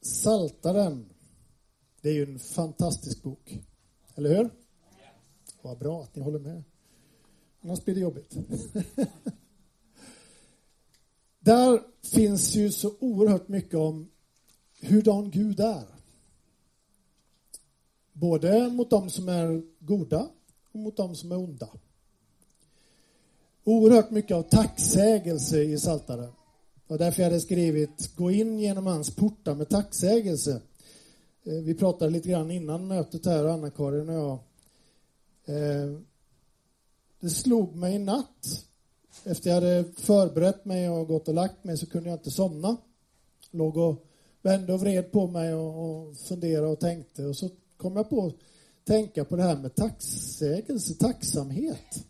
Saltaren. Det är ju en fantastisk bok. Eller hur? Vad bra att ni håller med. Annars blir det jobbigt. Där finns ju så oerhört mycket om hurdan Gud är. Både mot dem som är goda och mot dem som är onda. Oerhört mycket av tacksägelse i Saltaren. Och därför jag hade skrivit Gå in genom hans portar med tacksägelse. Eh, vi pratade lite grann innan mötet här, Anna-Karin och jag. Eh, det slog mig i natt. Efter jag hade förberett mig och gått och lagt mig så kunde jag inte somna. Låg och vände och vred på mig och funderade och tänkte och så kom jag på att tänka på det här med tacksägelse, tacksamhet.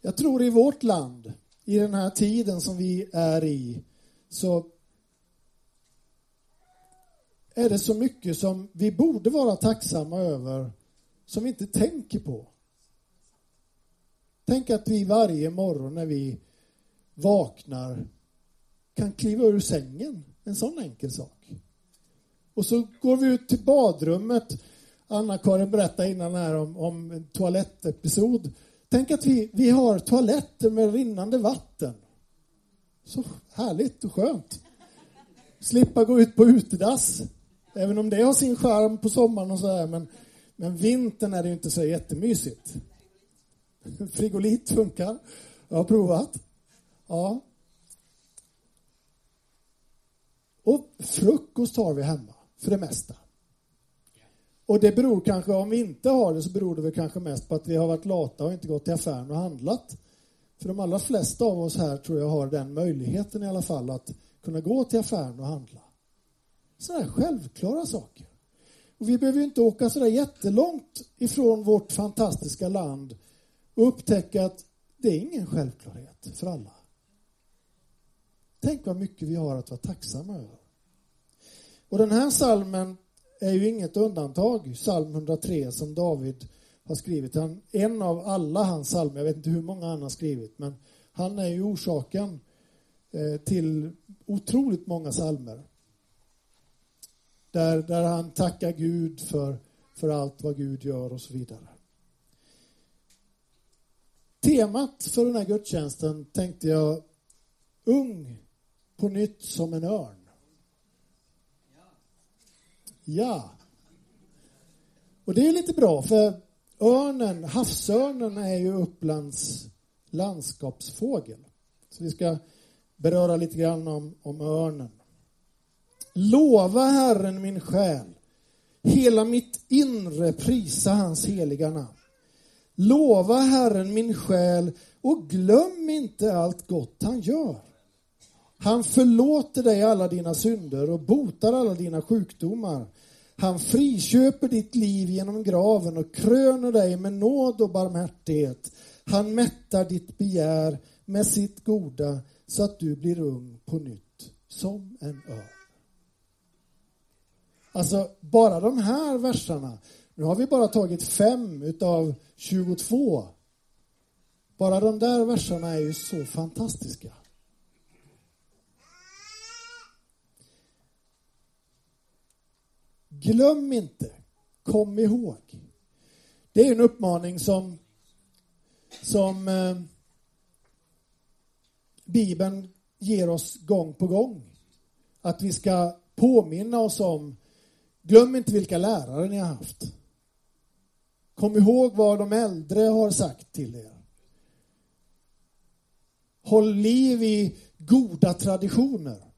Jag tror i vårt land, i den här tiden som vi är i, så är det så mycket som vi borde vara tacksamma över som vi inte tänker på. Tänk att vi varje morgon när vi vaknar kan kliva ur sängen. En sån enkel sak. Och så går vi ut till badrummet. Anna-Karin berättade innan här om, om en toalettepisod. Tänk att vi, vi har toaletter med rinnande vatten. Så härligt och skönt. Slippa gå ut på utedass. Även om det har sin charm på sommaren och så här, men, men vintern är det ju inte så jättemysigt. Frigolit funkar. Jag har provat. Ja. Och frukost har vi hemma, för det mesta. Och det beror kanske, om vi inte har det, så beror det väl kanske mest på att vi har varit lata och inte gått till affären och handlat. För de allra flesta av oss här tror jag har den möjligheten i alla fall att kunna gå till affären och handla. Sådana självklara saker. Och vi behöver ju inte åka sådär jättelångt ifrån vårt fantastiska land och upptäcka att det är ingen självklarhet för alla. Tänk vad mycket vi har att vara tacksamma över. Och den här salmen är ju inget undantag, psalm 103 som David har skrivit. Han, en av alla hans psalmer, jag vet inte hur många han har skrivit, men han är ju orsaken eh, till otroligt många psalmer. Där, där han tackar Gud för, för allt vad Gud gör och så vidare. Temat för den här gudstjänsten tänkte jag ung på nytt som en örn. Ja. Och det är lite bra för örnen, havsörnen är ju Upplands landskapsfågel. Så vi ska beröra lite grann om, om örnen. Lova Herren min själ. Hela mitt inre prisa hans heliga namn. Lova Herren min själ och glöm inte allt gott han gör. Han förlåter dig alla dina synder och botar alla dina sjukdomar. Han friköper ditt liv genom graven och kröner dig med nåd och barmhärtighet. Han mättar ditt begär med sitt goda så att du blir ung på nytt som en örn. Alltså, bara de här verserna. Nu har vi bara tagit fem utav 22. Bara de där verserna är ju så fantastiska. Glöm inte, kom ihåg. Det är en uppmaning som, som eh, Bibeln ger oss gång på gång. Att vi ska påminna oss om, glöm inte vilka lärare ni har haft. Kom ihåg vad de äldre har sagt till er. Håll liv i goda traditioner.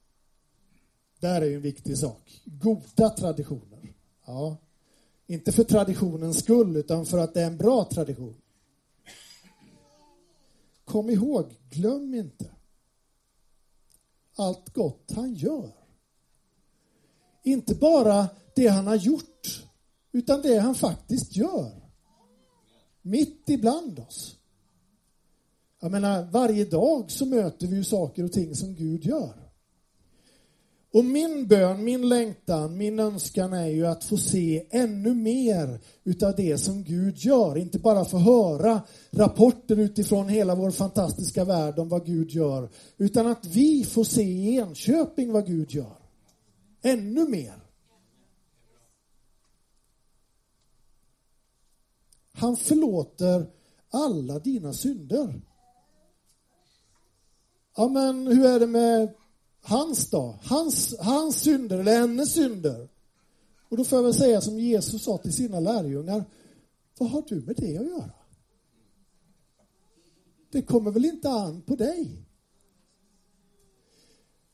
Där är ju en viktig sak. Goda traditioner. Ja. Inte för traditionens skull, utan för att det är en bra tradition. Kom ihåg, glöm inte allt gott han gör. Inte bara det han har gjort, utan det han faktiskt gör. Mitt ibland oss. Jag menar, varje dag så möter vi ju saker och ting som Gud gör. Och min bön, min längtan, min önskan är ju att få se ännu mer utav det som Gud gör. Inte bara få höra rapporter utifrån hela vår fantastiska värld om vad Gud gör. Utan att vi får se i Enköping vad Gud gör. ännu mer. Han förlåter alla dina synder. Ja, men hur är det med hans då? Hans, hans synder eller hennes synder? Och då får jag väl säga som Jesus sa till sina lärjungar. Vad har du med det att göra? Det kommer väl inte an på dig?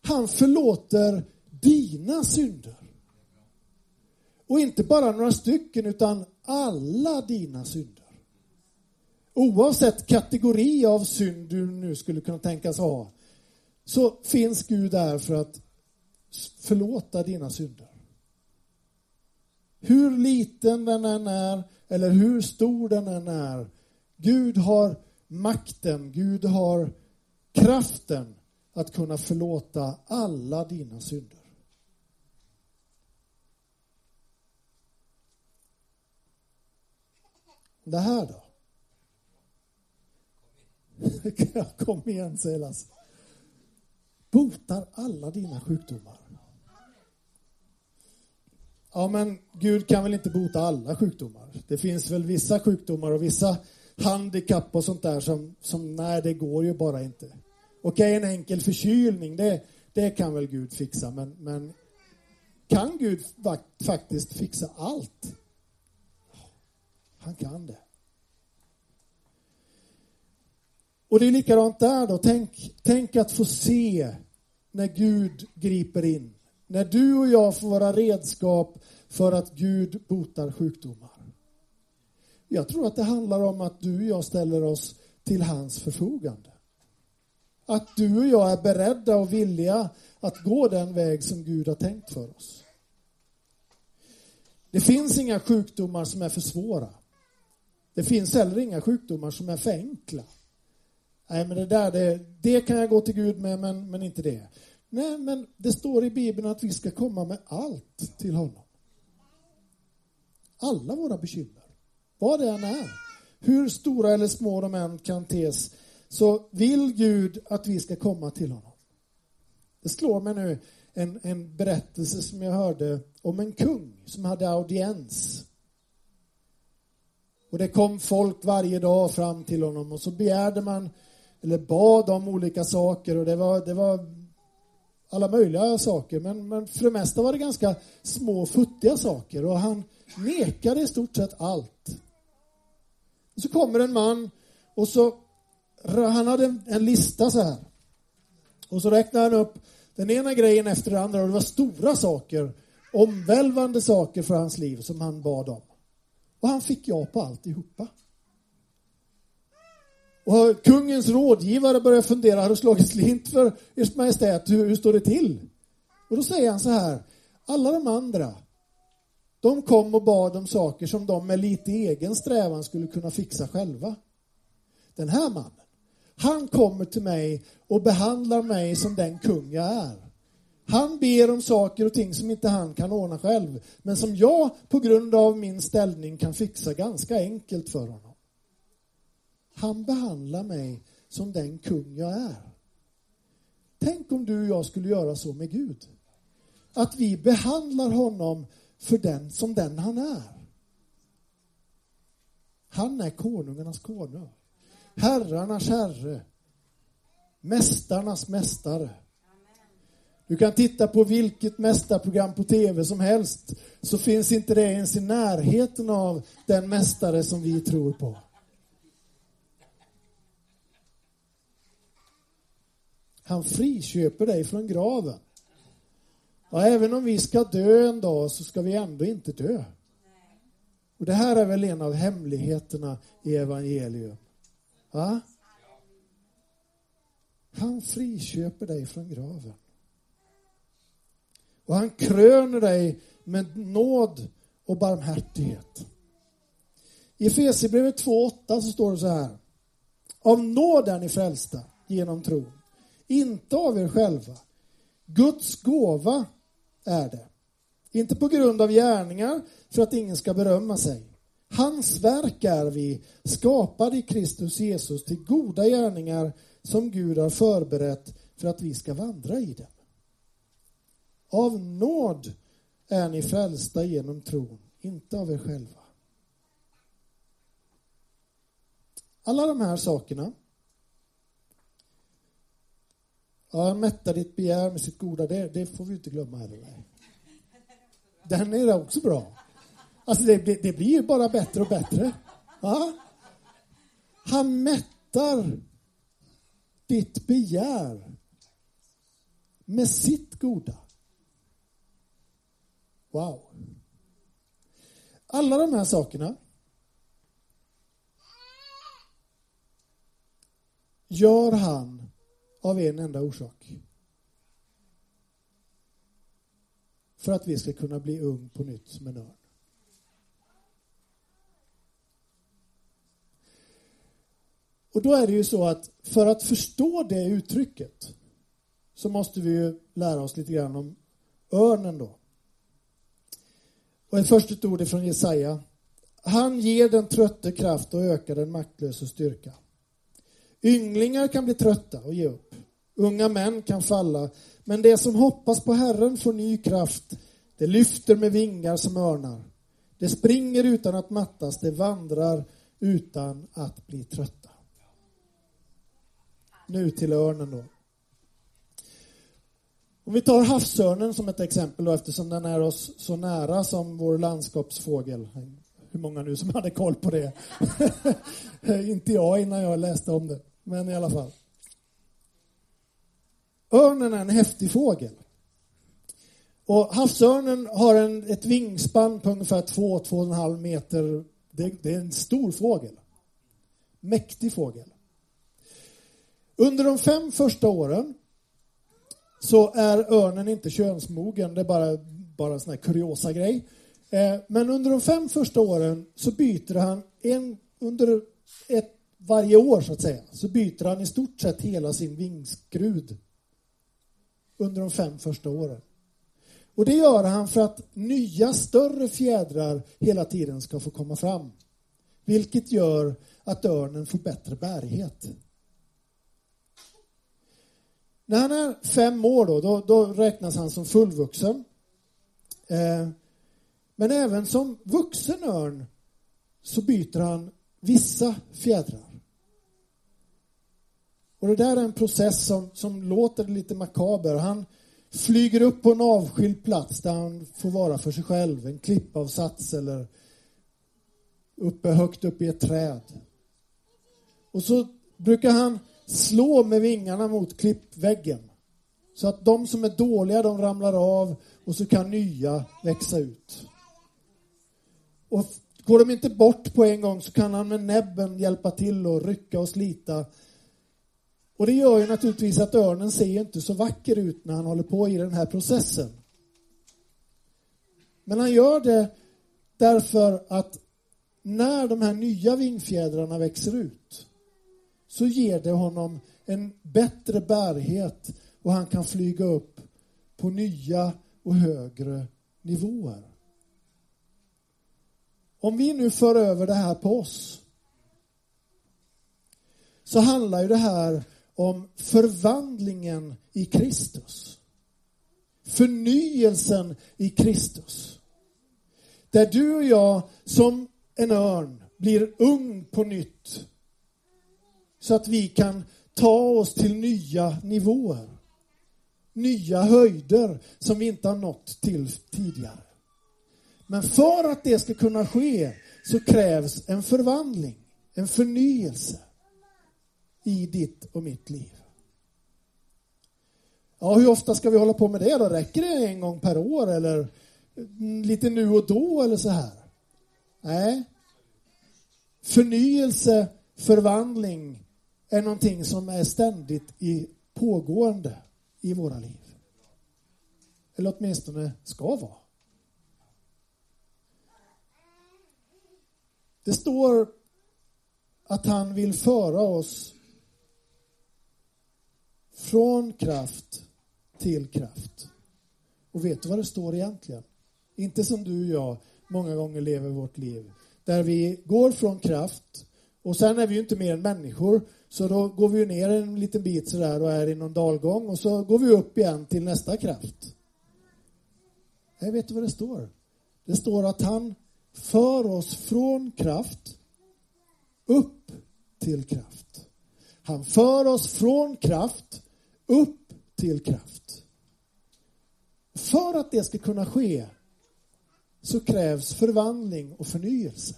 Han förlåter dina synder. Och inte bara några stycken, utan alla dina synder. Oavsett kategori av synd du nu skulle kunna tänkas ha, så finns Gud där för att förlåta dina synder. Hur liten den än är, eller hur stor den än är, Gud har makten, Gud har kraften att kunna förlåta alla dina synder. Det här då? Kom igen, säger Lasse. Botar alla dina sjukdomar. Ja, men Gud kan väl inte bota alla sjukdomar? Det finns väl vissa sjukdomar och vissa handikapp och sånt där som, som nej, det går ju bara inte. Okej, en enkel förkylning, det, det kan väl Gud fixa, men, men kan Gud faktiskt fixa allt? Han kan det. Och det är likadant där då. Tänk, tänk att få se när Gud griper in. När du och jag får vara redskap för att Gud botar sjukdomar. Jag tror att det handlar om att du och jag ställer oss till hans förfogande. Att du och jag är beredda och villiga att gå den väg som Gud har tänkt för oss. Det finns inga sjukdomar som är för svåra. Det finns heller inga sjukdomar som är för enkla. Nej, men det där, det, det kan jag gå till Gud med, men, men inte det. Nej, men det står i Bibeln att vi ska komma med allt till honom. Alla våra bekymmer, vad det än är. Hur stora eller små de än kan tes, så vill Gud att vi ska komma till honom. Det slår mig nu en, en berättelse som jag hörde om en kung som hade audiens. Och det kom folk varje dag fram till honom och så begärde man eller bad om olika saker och det var, det var alla möjliga saker men, men för det mesta var det ganska små futtiga saker och han nekade i stort sett allt. Och så kommer en man och så han hade en, en lista så här. Och så räknade han upp den ena grejen efter den andra och det var stora saker, omvälvande saker för hans liv som han bad om. Och han fick ja på alltihopa. Och kungens rådgivare börjar fundera, har du slagit slint för Ers Majestät, hur, hur står det till? Och då säger han så här, alla de andra, de kom och bad om saker som de med lite egen strävan skulle kunna fixa själva. Den här mannen, han kommer till mig och behandlar mig som den kung jag är. Han ber om saker och ting som inte han kan ordna själv, men som jag på grund av min ställning kan fixa ganska enkelt för honom. Han behandlar mig som den kung jag är. Tänk om du och jag skulle göra så med Gud. Att vi behandlar honom för den som den han är. Han är konungarnas konung. Herrarnas herre. Mästarnas mästare. Du kan titta på vilket mästarprogram på tv som helst så finns inte det ens i närheten av den mästare som vi tror på. Han friköper dig från graven. Och även om vi ska dö en dag så ska vi ändå inte dö. Och det här är väl en av hemligheterna i evangelium. Va? Han friköper dig från graven. Och han kröner dig med nåd och barmhärtighet. I Efesierbrevet 2.8 så står det så här. Av nåd är ni frälsta genom tron. Inte av er själva. Guds gåva är det. Inte på grund av gärningar för att ingen ska berömma sig. Hans verk är vi, skapade i Kristus Jesus till goda gärningar som Gud har förberett för att vi ska vandra i dem. Av nåd är ni frälsta genom tron, inte av er själva. Alla de här sakerna Ja, mättar ditt begär med sitt goda, det, det får vi inte glömma heller. Den är också bra. Alltså det, det, det, blir ju bara bättre och bättre. Ja? Han mättar ditt begär med sitt goda. Wow. Alla de här sakerna gör han av en enda orsak. För att vi ska kunna bli ung på nytt som en örn. Och då är det ju så att för att förstå det uttrycket så måste vi ju lära oss lite grann om örnen då. Och ett första ord är från Jesaja. Han ger den trötte kraft och ökar den maktlösa styrka. Ynglingar kan bli trötta och ge upp. Unga män kan falla. Men det som hoppas på Herren får ny kraft. Det lyfter med vingar som örnar. Det springer utan att mattas. Det vandrar utan att bli trötta. Nu till örnen då. Om vi tar havsörnen som ett exempel då, eftersom den är oss så nära som vår landskapsfågel. Hur många nu som hade koll på det? Inte jag innan jag läste om det, men i alla fall. Örnen är en häftig fågel. Och havsörnen har en, ett vingspann på ungefär 2-2,5 meter. Det, det är en stor fågel. Mäktig fågel. Under de fem första åren så är örnen inte könsmogen. Det är bara, bara en sån här kuriosa grej. Eh, men under de fem första åren så byter han en, under ett, varje år så att säga, så byter han i stort sett hela sin vingskrud under de fem första åren. Och det gör han för att nya större fjädrar hela tiden ska få komma fram. Vilket gör att örnen får bättre bärighet. När han är fem år då, då, då räknas han som fullvuxen. Eh, men även som vuxen örn så byter han vissa fjädrar. Och det där är en process som, som låter lite makaber. Han flyger upp på en avskild plats där han får vara för sig själv. En klippavsats eller uppe högt upp i ett träd. Och så brukar han slå med vingarna mot klippväggen. Så att de som är dåliga, de ramlar av och så kan nya växa ut. Och går de inte bort på en gång så kan han med näbben hjälpa till och rycka och slita och det gör ju naturligtvis att örnen ser inte så vacker ut när han håller på i den här processen. Men han gör det därför att när de här nya vingfjädrarna växer ut så ger det honom en bättre bärighet och han kan flyga upp på nya och högre nivåer. Om vi nu för över det här på oss så handlar ju det här om förvandlingen i Kristus. Förnyelsen i Kristus. Där du och jag som en örn blir ung på nytt. Så att vi kan ta oss till nya nivåer. Nya höjder som vi inte har nått till tidigare. Men för att det ska kunna ske så krävs en förvandling, en förnyelse i ditt och mitt liv. Ja, hur ofta ska vi hålla på med det då? Räcker det en gång per år eller mm, lite nu och då eller så här? Nej. Förnyelse, förvandling är någonting som är ständigt i pågående i våra liv. Eller åtminstone ska vara. Det står att han vill föra oss från kraft till kraft. Och vet du vad det står egentligen? Inte som du och jag många gånger lever vårt liv. Där vi går från kraft och sen är vi ju inte mer än människor så då går vi ju ner en liten bit sådär och är i någon dalgång och så går vi upp igen till nästa kraft. Jag vet du vad det står. Det står att han för oss från kraft upp till kraft. Han för oss från kraft upp till kraft. För att det ska kunna ske så krävs förvandling och förnyelse.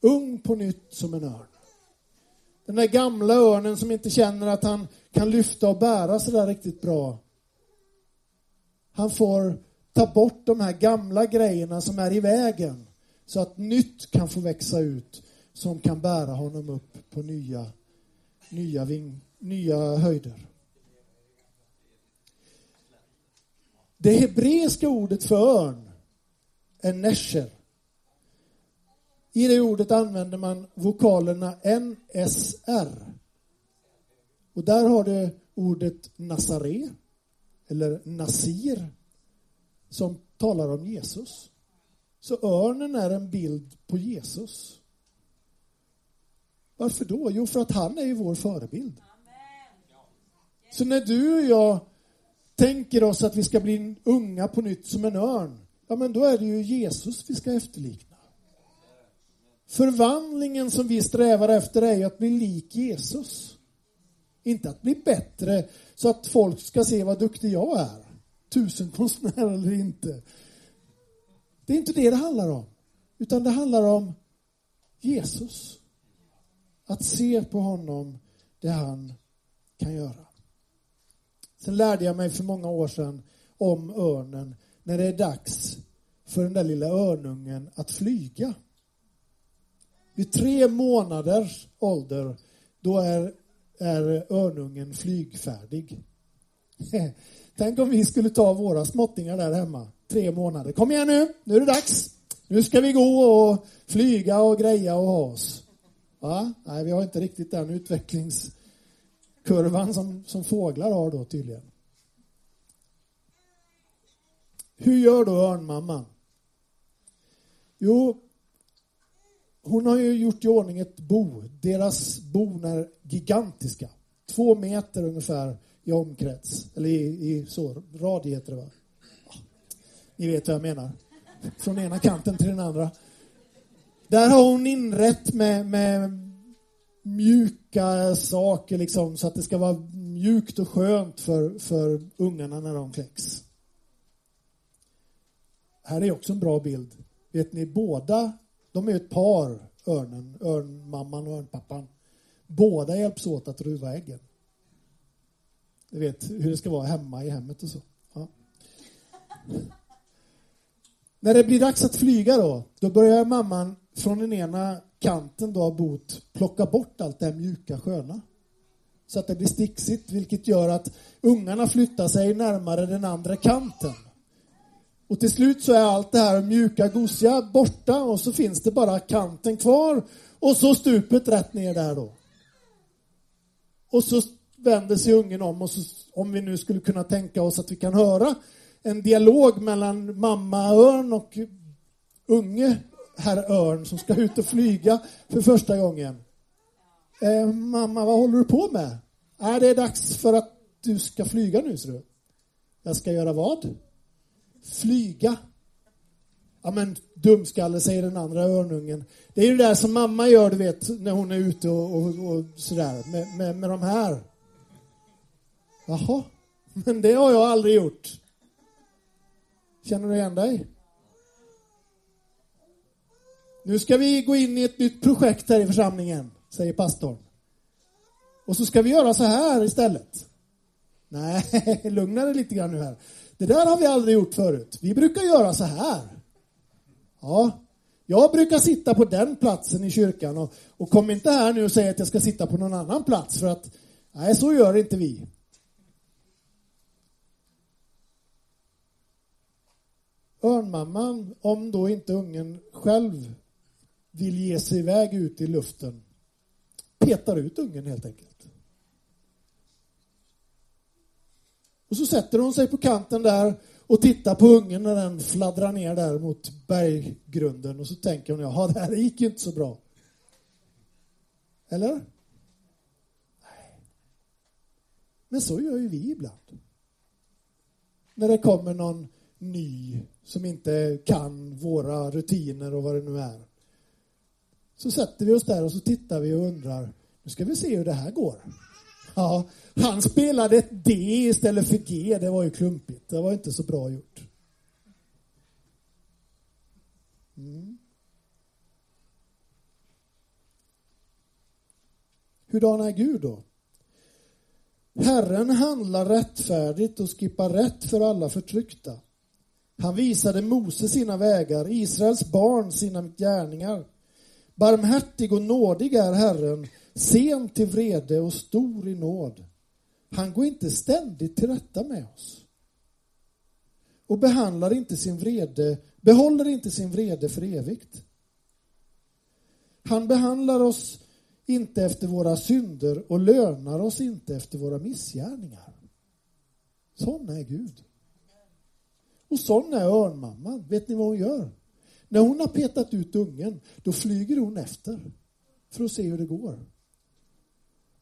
Ung på nytt som en örn. Den där gamla örnen som inte känner att han kan lyfta och bära så där riktigt bra. Han får ta bort de här gamla grejerna som är i vägen så att nytt kan få växa ut som kan bära honom upp på nya, nya, ving, nya höjder. Det hebreiska ordet för örn är nesher. I det ordet använder man vokalerna NSR. Och där har du ordet Nazare, eller Nasir, som talar om Jesus. Så örnen är en bild på Jesus. Varför då? Jo, för att han är ju vår förebild. Så när du och jag tänker oss att vi ska bli unga på nytt som en örn, ja men då är det ju Jesus vi ska efterlikna. Förvandlingen som vi strävar efter är ju att bli lik Jesus. Inte att bli bättre så att folk ska se vad duktig jag är. Tusenkonstnär eller inte. Det är inte det det handlar om. Utan det handlar om Jesus. Att se på honom det han kan göra. Sen lärde jag mig för många år sedan om örnen när det är dags för den där lilla örnungen att flyga. Vid tre månaders ålder, då är, är örnungen flygfärdig. Tänk om vi skulle ta våra småttingar där hemma, tre månader. Kom igen nu, nu är det dags. Nu ska vi gå och flyga och greja och ha oss. Va? Nej, vi har inte riktigt den utvecklingskurvan som, som fåglar har då tydligen. Hur gör då örnmamman? Jo, hon har ju gjort i ordning ett bo. Deras bon är gigantiska. Två meter ungefär i omkrets. Eller i, i så, radie heter det va? Ni vet vad jag menar. Från ena kanten till den andra. Där har hon inrett med, med mjuka saker liksom så att det ska vara mjukt och skönt för, för ungarna när de kläcks. Här är också en bra bild. Vet ni, båda, de är ett par, örnen, örnmamman och örnpappan. Båda hjälps åt att ruva äggen. Ni vet hur det ska vara hemma i hemmet och så. Ja. När det blir dags att flyga då, då börjar mamman från den ena kanten då av bot plocka bort allt det här mjuka sköna. Så att det blir sticksigt, vilket gör att ungarna flyttar sig närmare den andra kanten. Och till slut så är allt det här mjuka, gosiga borta och så finns det bara kanten kvar och så stupet rätt ner där då. Och så vänder sig ungen om och så, om vi nu skulle kunna tänka oss att vi kan höra en dialog mellan mamma örn och unge herr örn som ska ut och flyga för första gången. Eh, mamma, vad håller du på med? Är det är dags för att du ska flyga nu, ser du. Jag ska göra vad? Flyga. Ja men dumskalle, säger den andra örnungen. Det är ju det där som mamma gör, du vet, när hon är ute och, och, och sådär med, med, med de här. Jaha, men det har jag aldrig gjort. Känner du igen dig? Nu ska vi gå in i ett nytt projekt här i församlingen, säger pastorn. Och så ska vi göra så här istället. Nej, lugna dig lite grann nu här. Det där har vi aldrig gjort förut. Vi brukar göra så här. Ja, jag brukar sitta på den platsen i kyrkan och, och kom inte här nu och säg att jag ska sitta på någon annan plats för att nej, så gör inte vi. Örnmamman, om då inte ungen själv vill ge sig iväg ut i luften, petar ut ungen helt enkelt. Och så sätter hon sig på kanten där och tittar på ungen när den fladdrar ner där mot berggrunden och så tänker hon, jaha, det här gick ju inte så bra. Eller? Nej. Men så gör ju vi ibland. när det kommer någon ny som inte kan våra rutiner och vad det nu är. Så sätter vi oss där och så tittar vi och undrar, nu ska vi se hur det här går. Ja, han spelade ett D istället för G, det var ju klumpigt. Det var inte så bra gjort. Mm. Hurdan är Gud då? Herren handlar rättfärdigt och skippar rätt för alla förtryckta. Han visade Mose sina vägar, Israels barn sina gärningar. Barmhärtig och nådig är Herren, sen till vrede och stor i nåd. Han går inte ständigt till rätta med oss och behandlar inte sin vrede, behåller inte sin vrede för evigt. Han behandlar oss inte efter våra synder och lönar oss inte efter våra missgärningar. Sån är Gud. Och sån är örnmamman. Vet ni vad hon gör? När hon har petat ut ungen, då flyger hon efter för att se hur det går.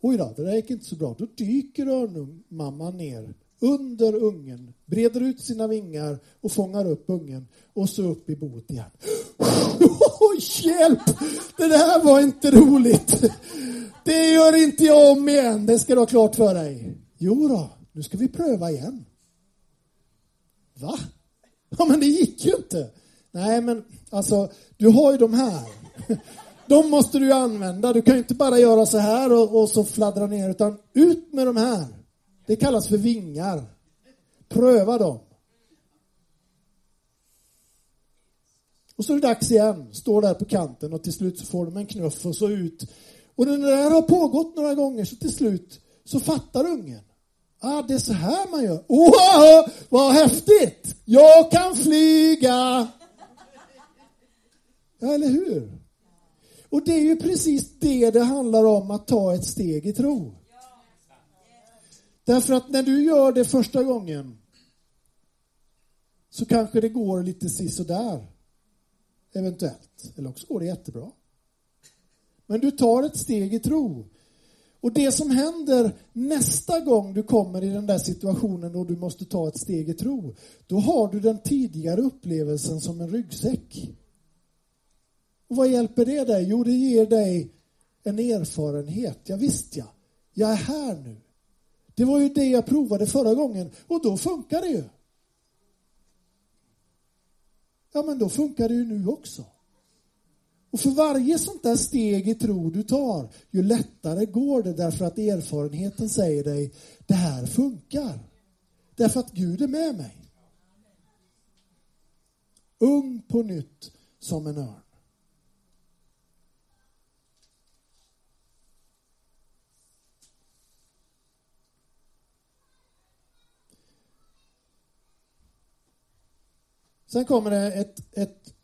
Oj då, det där gick inte så bra. Då dyker örnmamman ner under ungen, breder ut sina vingar och fångar upp ungen och så upp i boet igen. Hjälp! Det där var inte roligt. Det gör inte jag om igen, det ska du ha klart för dig. Jo då, nu ska vi pröva igen. Va? Ja, men det gick ju inte. Nej, men alltså, du har ju de här. De måste du ju använda. Du kan ju inte bara göra så här och, och så fladdra ner, utan ut med de här. Det kallas för vingar. Pröva dem. Och så är det dags igen. Står där på kanten och till slut så får de en knuff och så ut. Och när det där har pågått några gånger så till slut så fattar ungen. Ah, det är så här man gör. Wow, vad häftigt! Jag kan flyga! Ja, eller hur? Och det är ju precis det det handlar om att ta ett steg i tro. Därför att när du gör det första gången så kanske det går lite sisådär. Eventuellt. Eller också går det jättebra. Men du tar ett steg i tro. Och det som händer nästa gång du kommer i den där situationen och du måste ta ett steg i tro, då har du den tidigare upplevelsen som en ryggsäck. Och vad hjälper det dig? Jo, det ger dig en erfarenhet. Ja, visst ja, jag är här nu. Det var ju det jag provade förra gången och då funkar det ju. Ja, men då funkar det ju nu också. Och för varje sånt där steg i tro du tar, ju lättare går det därför att erfarenheten säger dig, det här funkar. Därför att Gud är med mig. Ung på nytt som en örn. Sen kommer det ett, ett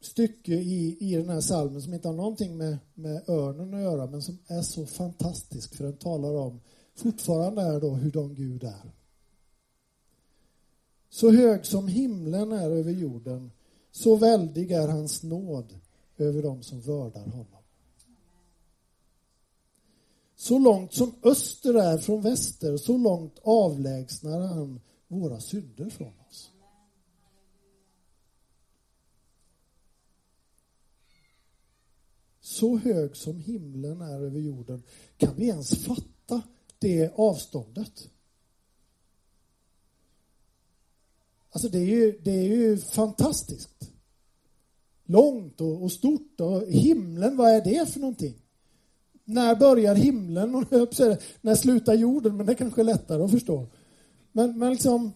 stycke i, i den här salmen som inte har någonting med, med örnen att göra men som är så fantastisk för den talar om fortfarande är då hur de Gud är. Så hög som himlen är över jorden så väldig är hans nåd över dem som vördar honom. Så långt som öster är från väster, så långt avlägsnar han våra synder från oss. Så hög som himlen är över jorden, kan vi ens fatta det avståndet? Alltså det är ju, det är ju fantastiskt. Långt och, och stort och himlen, vad är det för någonting? När börjar himlen? Och när slutar jorden? Men det är kanske är lättare att förstå. Men, men liksom,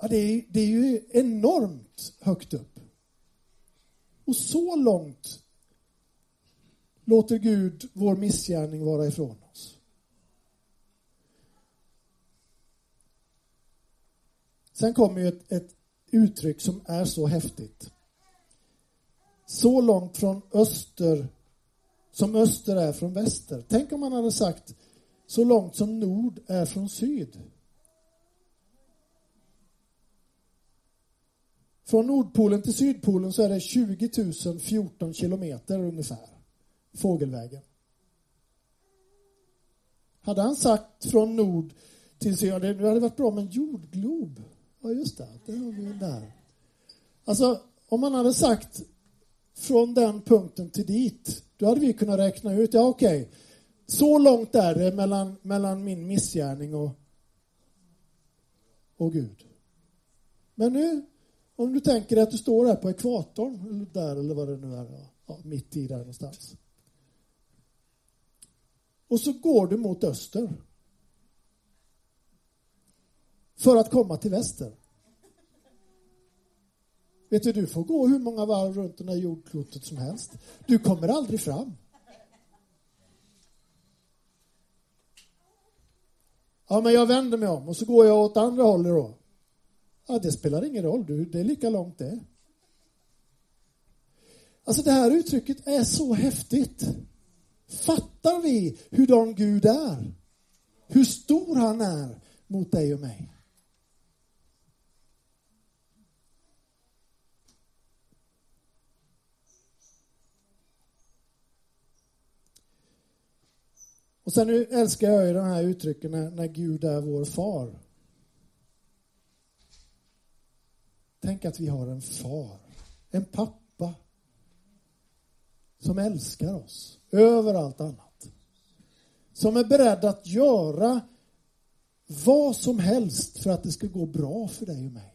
ja, det, är, det är ju enormt högt upp. Och så långt låter Gud vår missgärning vara ifrån oss. Sen kommer ju ett, ett uttryck som är så häftigt. Så långt från öster som öster är från väster. Tänk om man hade sagt så långt som nord är från syd. Från Nordpolen till Sydpolen så är det 20 014 kilometer ungefär, fågelvägen. Hade han sagt från nord till syd... det hade varit bra med en jordglob. Ja, just det, det har vi där. Alltså, om man hade sagt från den punkten till dit, då hade vi kunnat räkna ut, ja okej, okay, så långt är det mellan, mellan min missgärning och, och Gud. Men nu, om du tänker att du står här på ekvatorn, eller där eller vad det nu är, ja, mitt i där någonstans. Och så går du mot öster. För att komma till väster. Vet du, du får gå hur många varv runt det här jordklotet som helst. Du kommer aldrig fram. Ja, men jag vänder mig om och så går jag åt andra hållet då. Ja, det spelar ingen roll, du. det är lika långt det. Alltså det här uttrycket är så häftigt. Fattar vi hurdan Gud är? Hur stor han är mot dig och mig? Och sen älskar jag ju de här uttrycken när, när Gud är vår far. Tänk att vi har en far, en pappa som älskar oss över allt annat. Som är beredd att göra vad som helst för att det ska gå bra för dig och mig.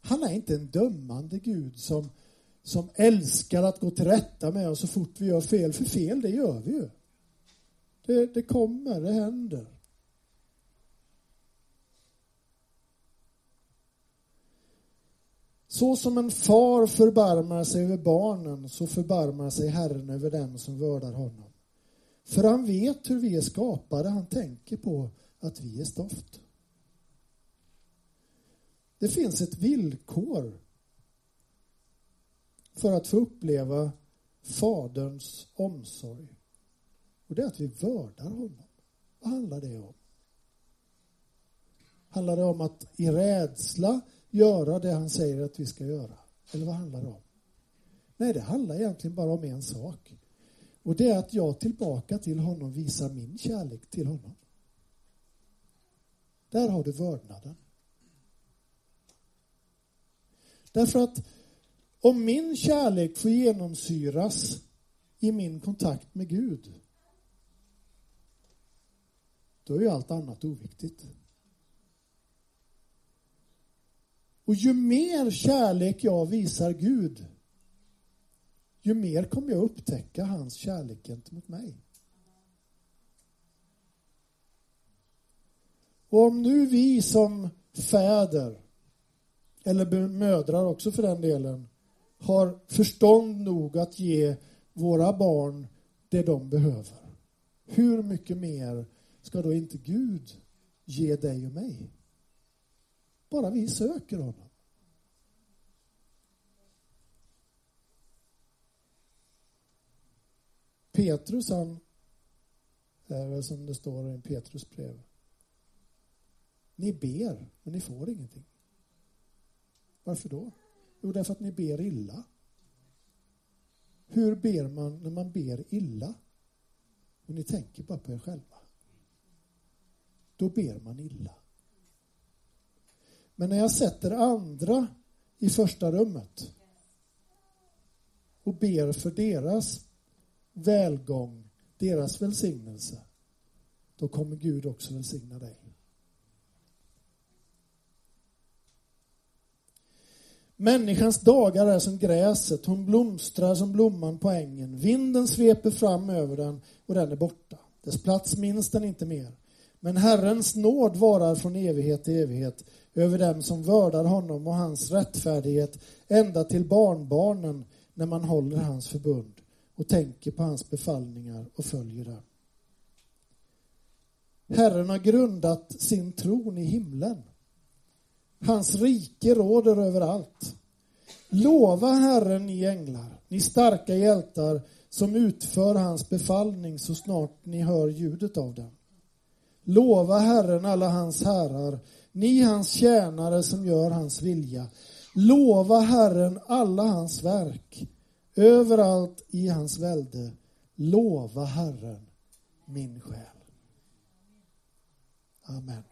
Han är inte en dömande Gud som som älskar att gå till rätta med oss så fort vi gör fel. För fel, det gör vi ju. Det, det kommer, det händer. Så som en far förbarmar sig över barnen så förbarmar sig Herren över den som vördar honom. För han vet hur vi är skapade, han tänker på att vi är stoft. Det finns ett villkor för att få uppleva Faderns omsorg. Och det är att vi vördar honom. Vad handlar det om? Handlar det om att i rädsla göra det han säger att vi ska göra? Eller vad handlar det om? Nej, det handlar egentligen bara om en sak. Och det är att jag tillbaka till honom visar min kärlek till honom. Där har du vördnaden. Därför att om min kärlek får genomsyras i min kontakt med Gud, då är ju allt annat oviktigt. Och ju mer kärlek jag visar Gud, ju mer kommer jag upptäcka hans kärlek gentemot mig. Och om nu vi som fäder, eller mödrar också för den delen, har förstånd nog att ge våra barn det de behöver. Hur mycket mer ska då inte Gud ge dig och mig? Bara vi söker honom. Petrus han är väl som det står i Petrus brev. Ni ber, men ni får ingenting. Varför då? Jo, därför att ni ber illa. Hur ber man när man ber illa? Och ni tänker bara på er själva. Då ber man illa. Men när jag sätter andra i första rummet och ber för deras välgång, deras välsignelse, då kommer Gud också välsigna dig. Människans dagar är som gräset, hon blomstrar som blomman på ängen. Vinden sveper fram över den och den är borta. Dess plats minns den inte mer. Men Herrens nåd varar från evighet till evighet över dem som vördar honom och hans rättfärdighet ända till barnbarnen när man håller hans förbund och tänker på hans befallningar och följer dem. Herren har grundat sin tron i himlen. Hans rike råder överallt. Lova Herren, ni änglar, ni starka hjältar som utför hans befallning så snart ni hör ljudet av den. Lova Herren, alla hans herrar, ni hans tjänare som gör hans vilja. Lova Herren alla hans verk, överallt i hans välde. Lova Herren, min själ. Amen.